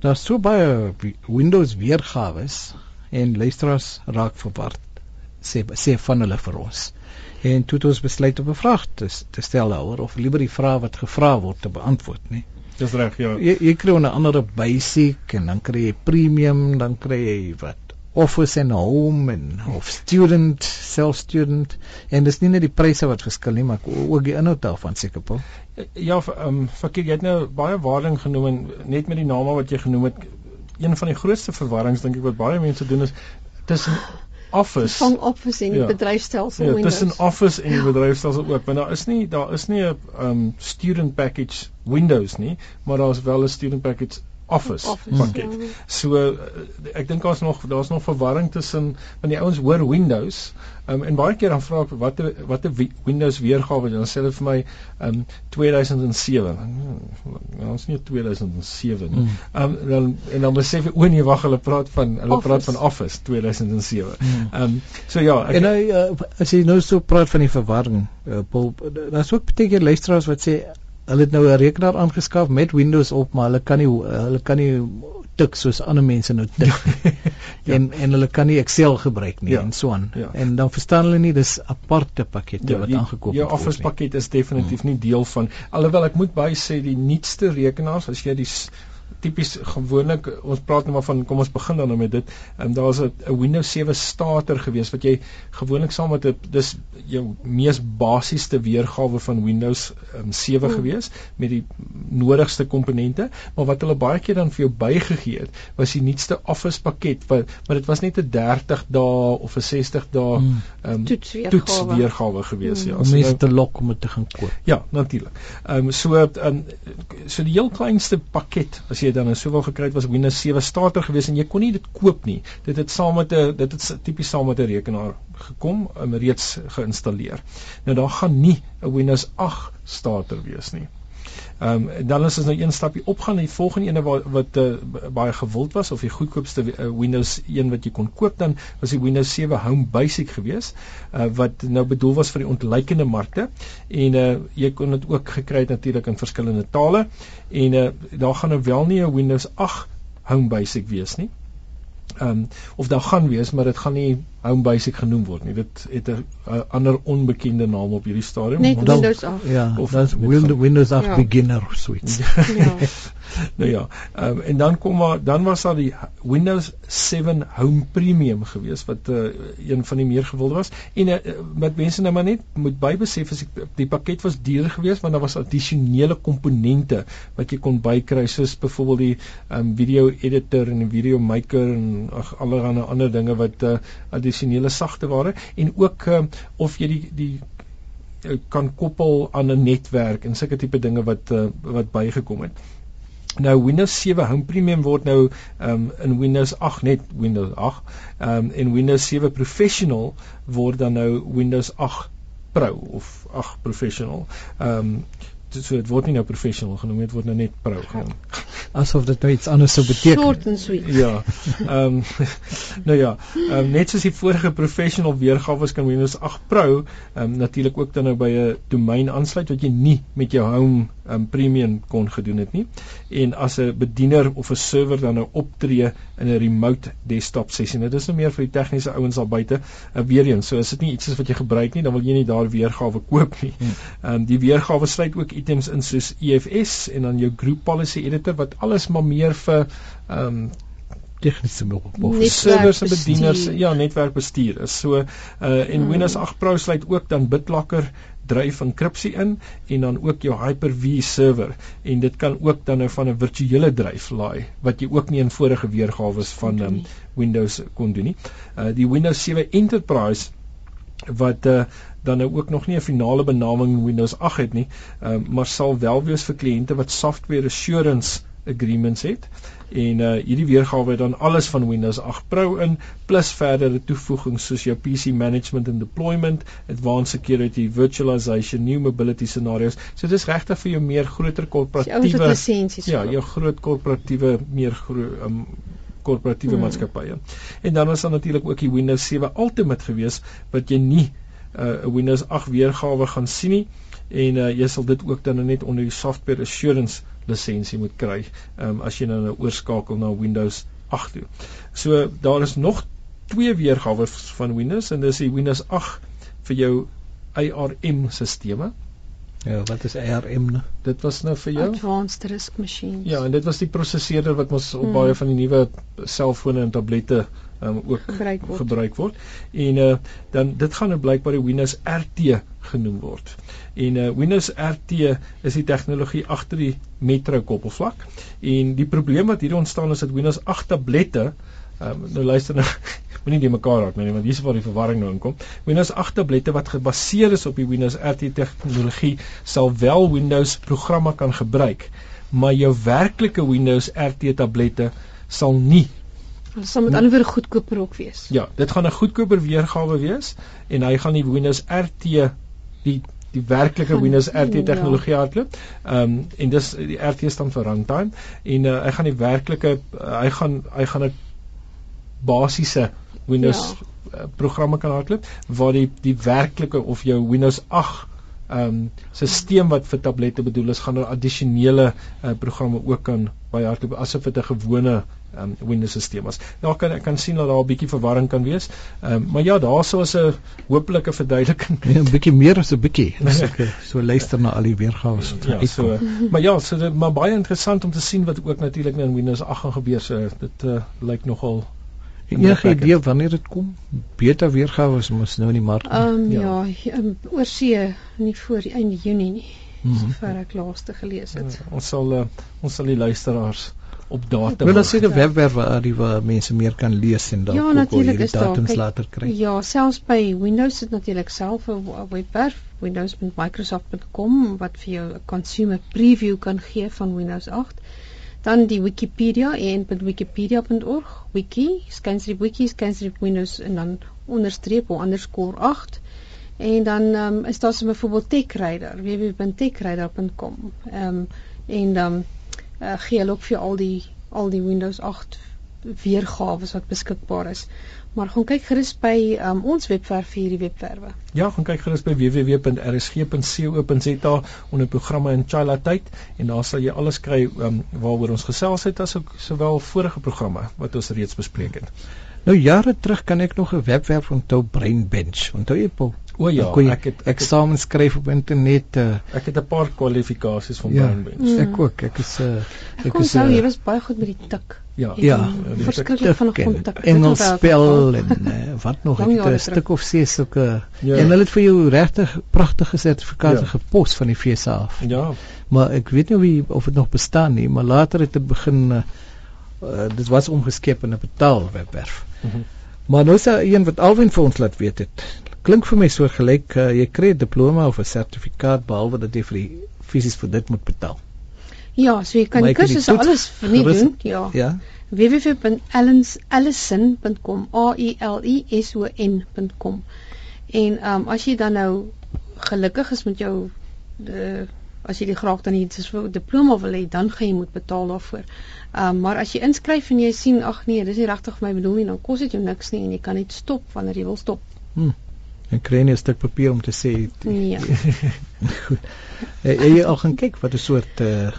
Daar's so baie Windows weergawe en luisteraars raak verward sê sê van hulle vir ons. En toe het ons besluit om 'n vraag te, te stel daaroor of liewer die vraag wat gevra word te beantwoord, nie. Dis reg, ja. Jy, jy kry 'n ander basic en dan kry jy premium, dan kry jy wat office en home en of student, self student en dis nie net die pryse wat verskil nie, maar ook die inhoud daarvan seker po. Ja, ehm um, fakir jy het nou baie waarding genoem en net met die name wat jy genoem het, een van die grootste verwarrings dink ek wat baie mense doen is tussen Office vang Office en die ja. bedryfstelsel ja, Windows. Tussen Office en die bedryfstelsel ook, want daar is nie daar is nie 'n um student package Windows nie, maar daar's wel 'n student package Office, Office pakket. Ja. So eh, ek dink daar's nog daar's nog verwarring tussen want die ouens hoor Windows um, en baie keer dan vra ek wat wat 'n Windows weergawe dan sê hulle vir my um 2007. Nou ons nie 2007 nie. Mm. Um dan en dan besef ek o nee wag hulle praat van hulle office. praat van Office 2007. Mm. Um so ja, ek, en nou uh, as jy nou so praat van die verwarring, uh, Paul, daar's ook baie keer luisteraars wat sê hulle het nou 'n rekenaar aangeskaf met Windows op, maar hulle kan nie hulle kan nie tik soos ander mense nou tik. ja. En en hulle kan nie Excel gebruik nie ja. en so aan. Ja. En dan verstaan hulle nie dis aparte pakkette ja, wat aangekoop word. Ja, Office pakket is definitief hmm. nie deel van alhoewel ek moet by sê die nuutste rekenaars as jy die tipies gewoonlik ons praat nou maar van kom ons begin dan nou met dit. Ehm um, daar's 'n Windows 7 starter gewees wat jy gewoonlik saam met 'n dis jou mees basiese weergawe van Windows um, 7 mm. gewees met die nodigste komponente, maar wat hulle baie keer dan vir jou bygegee het, was die nuutste Office pakket wat maar dit was net 'n 30 dae of 'n 60 dae mm. um, toets weergawe gewees mm. ja. Om mense nou, te lok om dit te gaan koop. Ja, natuurlik. Ehm um, so um, so die heel kleinste pakket as jy jy dan sowel gekry het was Windows 7 starter gewees en jy kon nie dit koop nie. Dit het saam met 'n dit het tipies saam met 'n rekenaar gekom, um, reeds geïnstalleer. Nou daar gaan nie 'n Windows 8 starter wees nie. Ehm um, dan is ons nou een stapie opgaan na die volgende ene wat wat uh, baie gewild was of die goedkoopste uh, Windows 1 wat jy kon koop dan was die Windows 7 Home Basic gewees uh, wat nou bedoel was vir die ontleikende markte en uh, jy kon dit ook gekry het natuurlik in verskillende tale en uh, daar gaan nou wel nie 'n Windows 8 Home Basic wees nie. Ehm um, of daar gaan wees maar dit gaan nie home basic genoem word nie. Dit het 'n ander onbekende naam op hierdie stadium. Net Windows 8. Ja, of dit Windows 8 ja. beginner suite. ja. nou ja, um, en dan kom maar dan was daar die Windows 7 Home Premium gewees wat uh, een van die meer gewilde was en uh, wat mense nou maar net moet bybesef as ek, die pakket was duur geweest want daar was addisionele komponente wat jy kon bykry soos byvoorbeeld die um, video editor en die video maker en ag allerlei ander dinge wat uh, addisionele sagte ware en ook uh, of jy die die uh, kan koppel aan 'n netwerk en sulke tipe dinge wat uh, wat bygekom het. Nou Windows 7 Home Premium word nou um, in Windows 8 net Windows 8 um, en Windows 7 Professional word dan nou Windows 8 Pro of 8 Professional. Ehm um, so dit word nie nou professional genoem dit word nou net pro genoem. Asof dit nou iets anders sou beteken. Short and sweet. Ja ehm um, nou ja um, net soos die vorige professional weergawe kan Windows 8 Pro ehm um, natuurlik ook dan nou by 'n domein aansluit wat jy nie met jou home um, premium kon gedoen het nie. En as 'n bediener of 'n server dan nou optree in 'n remote desktop sessie. Dit is nou meer vir die tegniese ouens daar buite uh, weer eens so is dit nie iets wat jy gebruik nie dan wil jy nie daar weergawe koop nie. Hmm. ehm um, die weergawe sluit ook items in soos EFS en dan jou group policy editor wat alles maar meer vir ehm um, tegniese servers en bedieners ja netwerkbestuur is so uh, en hmm. Windows 8 Pro sluit ook dan BitLocker dryf enkripsie in en dan ook jou Hyper-V server en dit kan ook dan nou van 'n virtuele dryf laai wat jy ook nie in vorige weergawe van um, Windows kon doen nie. Uh die Windows 7 Enterprise wat uh, dan nou ook nog nie 'n finale benaming Windows 8 het nie, uh, maar sal wel wees vir kliënte wat software assurance agreements het. En uh hierdie weergawe het dan alles van Windows 8 Pro in plus verdere toevoegings soos jou PC management and deployment, advanced security, virtualization, new mobility scenarios. So dis regtig vir jou meer groter korporatiewe Ja, jou groot korporatiewe meer groot um, korporatiewe hmm. maatskappye. En dan is daar natuurlik ook die Windows 7 Ultimate gewees wat jy nie 'n uh, Windows 8 weergawe gaan sien nie en uh, jy sal dit ook dan net onder die software assurance lisensie moet kry um, as jy nou nou oorskakel na Windows 8 toe. So daar is nog twee weergawe van Windows en dis die Windows 8 vir jou ARM sisteme. Ja, wat is ARM nou? Dit was nou vir jou Advanced Risk Machines. Ja, en dit was die prosesseerder wat ons op hmm. baie van die nuwe selfone en tablette um, ook gebruik word. gebruik word. En uh, dan dit gaan nou blykbaar die Windows RT genoem word. En uh, Windows RT is die tegnologie agter die Metro koppelvlak. En die probleem wat hier ontstaan is dat Windows 8 tablette um, nou luister nou moenie die mekaar raak nie want hier is waar die verwarring nou inkom. Windows 8 tablette wat gebaseer is op die Windows RT tegnologie sal wel Windows programme kan gebruik, maar jou werklike Windows RT tablette sal nie Dit sal met ander woorde goedkoper ook wees. Ja, dit gaan 'n goedkoper weergawe wees en hy gaan die Windows RT die die werklike Windows RT ja. tegnologie ja. hardloop. Ehm um, en dis die RT staan vir runtime en uh, hy gaan die werklike uh, hy gaan hy gaan 'n basiese Windows ja. uh, programme kan hardloop waar die die werklike of jou Windows 8 ehm um, stelsel wat vir tablette bedoel is gaan er addisionele uh, programme ook kan by hardloop asof dit 'n gewone um, Windows stelsel was. Daar kan ek kan sien dat daar 'n bietjie verwarring kan wees. Ehm um, maar ja, daar sou 'n hoopelike verduideliking. Ja, 'n bietjie meer as 'n bietjie. As ek eh, so luister na al die weergawe wat ja, so. Maar ja, so dit, maar baie interessant om te sien wat ook natuurlik nou in Windows 8 gaan gebeur. So dit uh, lyk nogal enige idee wanneer dit kom? Beta weergawe is mos nou in die mark. Ehm um, ja, ja um, oor see nie voor die einde Junie nie. Mm -hmm. Sover ek laaste gelees het. Ja, ons sal uh, ons sal die luisteraars op data. Wil dan seker webwerf waar die waar mense meer kan lees en dan ja, ook al die datums later kry. Ja, selfs by Windows het natuurlik self 'n webwerf windows.microsoft.com wat vir jou 'n consumer preview kan gee van Windows 8 dan die Wikipedia en.wikipedia.org wiki skynstreep wiki skynstreep windows en dan onderstreep of underscore 8 en dan um, is daar so 'n voorbeeld techrider www.techrider.com um, en dan um, uh, gee hulle ook vir al die al die Windows 8 weergawe wat beskikbaar is maar gaan kyk gerus by um, ons webwerf vir hierdie webwerwe. Ja, gaan kyk gerus by www.rsg.co.za onder programme in Chila tyd en daar sal jy alles kry um, waaroor ons gesels het asook sowel vorige programme wat ons reeds bespreek het. Nou jare terug kan ek nog 'n webwerf onthou Brainbench. Onthou jy Paul? O ja, jy, ek het eksamen skryf op internet. Uh, ek het 'n paar kwalifikasies van ja, Brainbench. Mm. Ek ook. Ek is uh, ek, ek is uh, jy was baie goed met die tik. Ja, ja, verskriklik van kontak. Engels spel en uh, wat nog ek het 'n stuk of ses sulke ja. en hulle het vir jou regtig pragtige sertifikate ja. gepos van die FSA af. Ja. Maar ek weet nie wie of dit nog bestaan nie, maar later het dit begin uh, uh, dit was omgeskep in 'n betaalwebwerf. Mm -hmm. Maar nou is daar een wat Alwyn vir ons laat weet het. Klink vir my so gelyk uh, jy kry 'n diploma of 'n sertifikaat behalwe dat jy vir die fisies vir dit moet betaal. Ja, so jy kan die kursusse alles verniet doen. Ja. Ja. www.allison.com a i l i s o n.com. En ehm um, as jy dan nou gelukkig is met jou de, as jy die graag dan iets so diploma wil hê, dan gaan jy moet betaal daarvoor. Ehm um, maar as jy inskryf en jy sien ag nee, dis nie regtig vir my bedoel nie, dan kos dit jou niks nie en jy kan net stop wanneer jy wil stop. Hm. En kry jy 'n stuk papier om te sê. Nee. Goed. Jy jy al gaan kyk wat 'n soort uh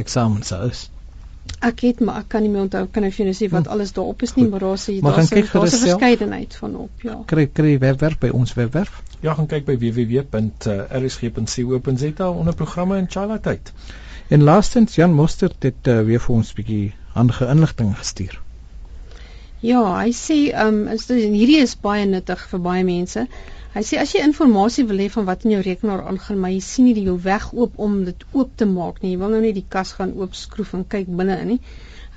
eksamens is. Ek het maar ek kan nie meer onthou kan ek vir julle sê wat hm. alles daarop is nie, maar daar sê daar is 'n verskeidenheid van op, ja. Kry kry webwerf by ons webwerf. Ja, gaan kyk by www.rsg.co.za onder programme en Chala tyd. En laastens Jan Mostert het uh, weer vir ons 'n bietjie handige inligting gestuur. Ja, hy sê ehm um, hierdie is baie nuttig vir baie mense. Hy sê as jy inligting wil hê van wat in jou rekenaar aangaan, maar jy sien nie die jou weg oop om dit oop te maak nie. Jy wil nou net die kas gaan oop skroef en kyk binne in nie.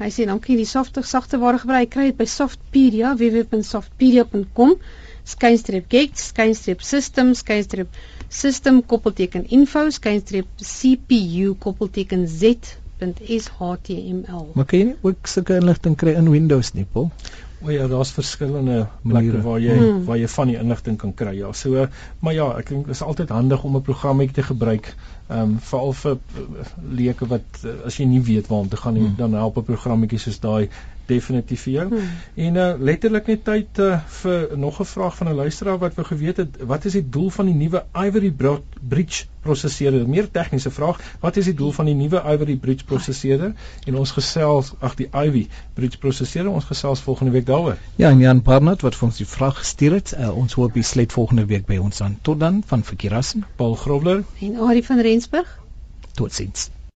Hy sê dan kan jy die softe sagte ware gebruik. Kry dit by Softpedia www.softpedia.com skynstreep get skynstreep system skynstreep system koppelteken info skynstreep cpu koppelteken z.html. Maar kan jy ook sulke inligting kry in Windows nie, Paul? O ja, daar's verskillende plekke waar jy hmm. waar jy van die inligting kan kry. Ja, so maar ja, ek dink dit is altyd handig om 'n programmetjie te gebruik. Ehm um, veral vir leuke wat as jy nie weet waar om te gaan nie, hmm. dan help 'n programmetjie soos daai definitief vir jou. Hmm. En uh letterlik net tyd uh, vir nog 'n vraag van 'n luisteraar wat wou geweet het, wat is die doel van die nuwe Ivory Bridge prosesseerder. Meer tegniese vraag, wat is die doel van die nuwe Ivory Bridge prosesseerder? En ons gesels ag die Ivy Bridge prosesseerder, ons gesels volgende week daaroor. Ja, en Jan Barnard wat vir ons die vraag gestuur het, uh, ons hoop hy sluit volgende week by ons aan. Tot dan van Verkeerassen, Paul Grobler en Ari van Rensburg. Totsiens.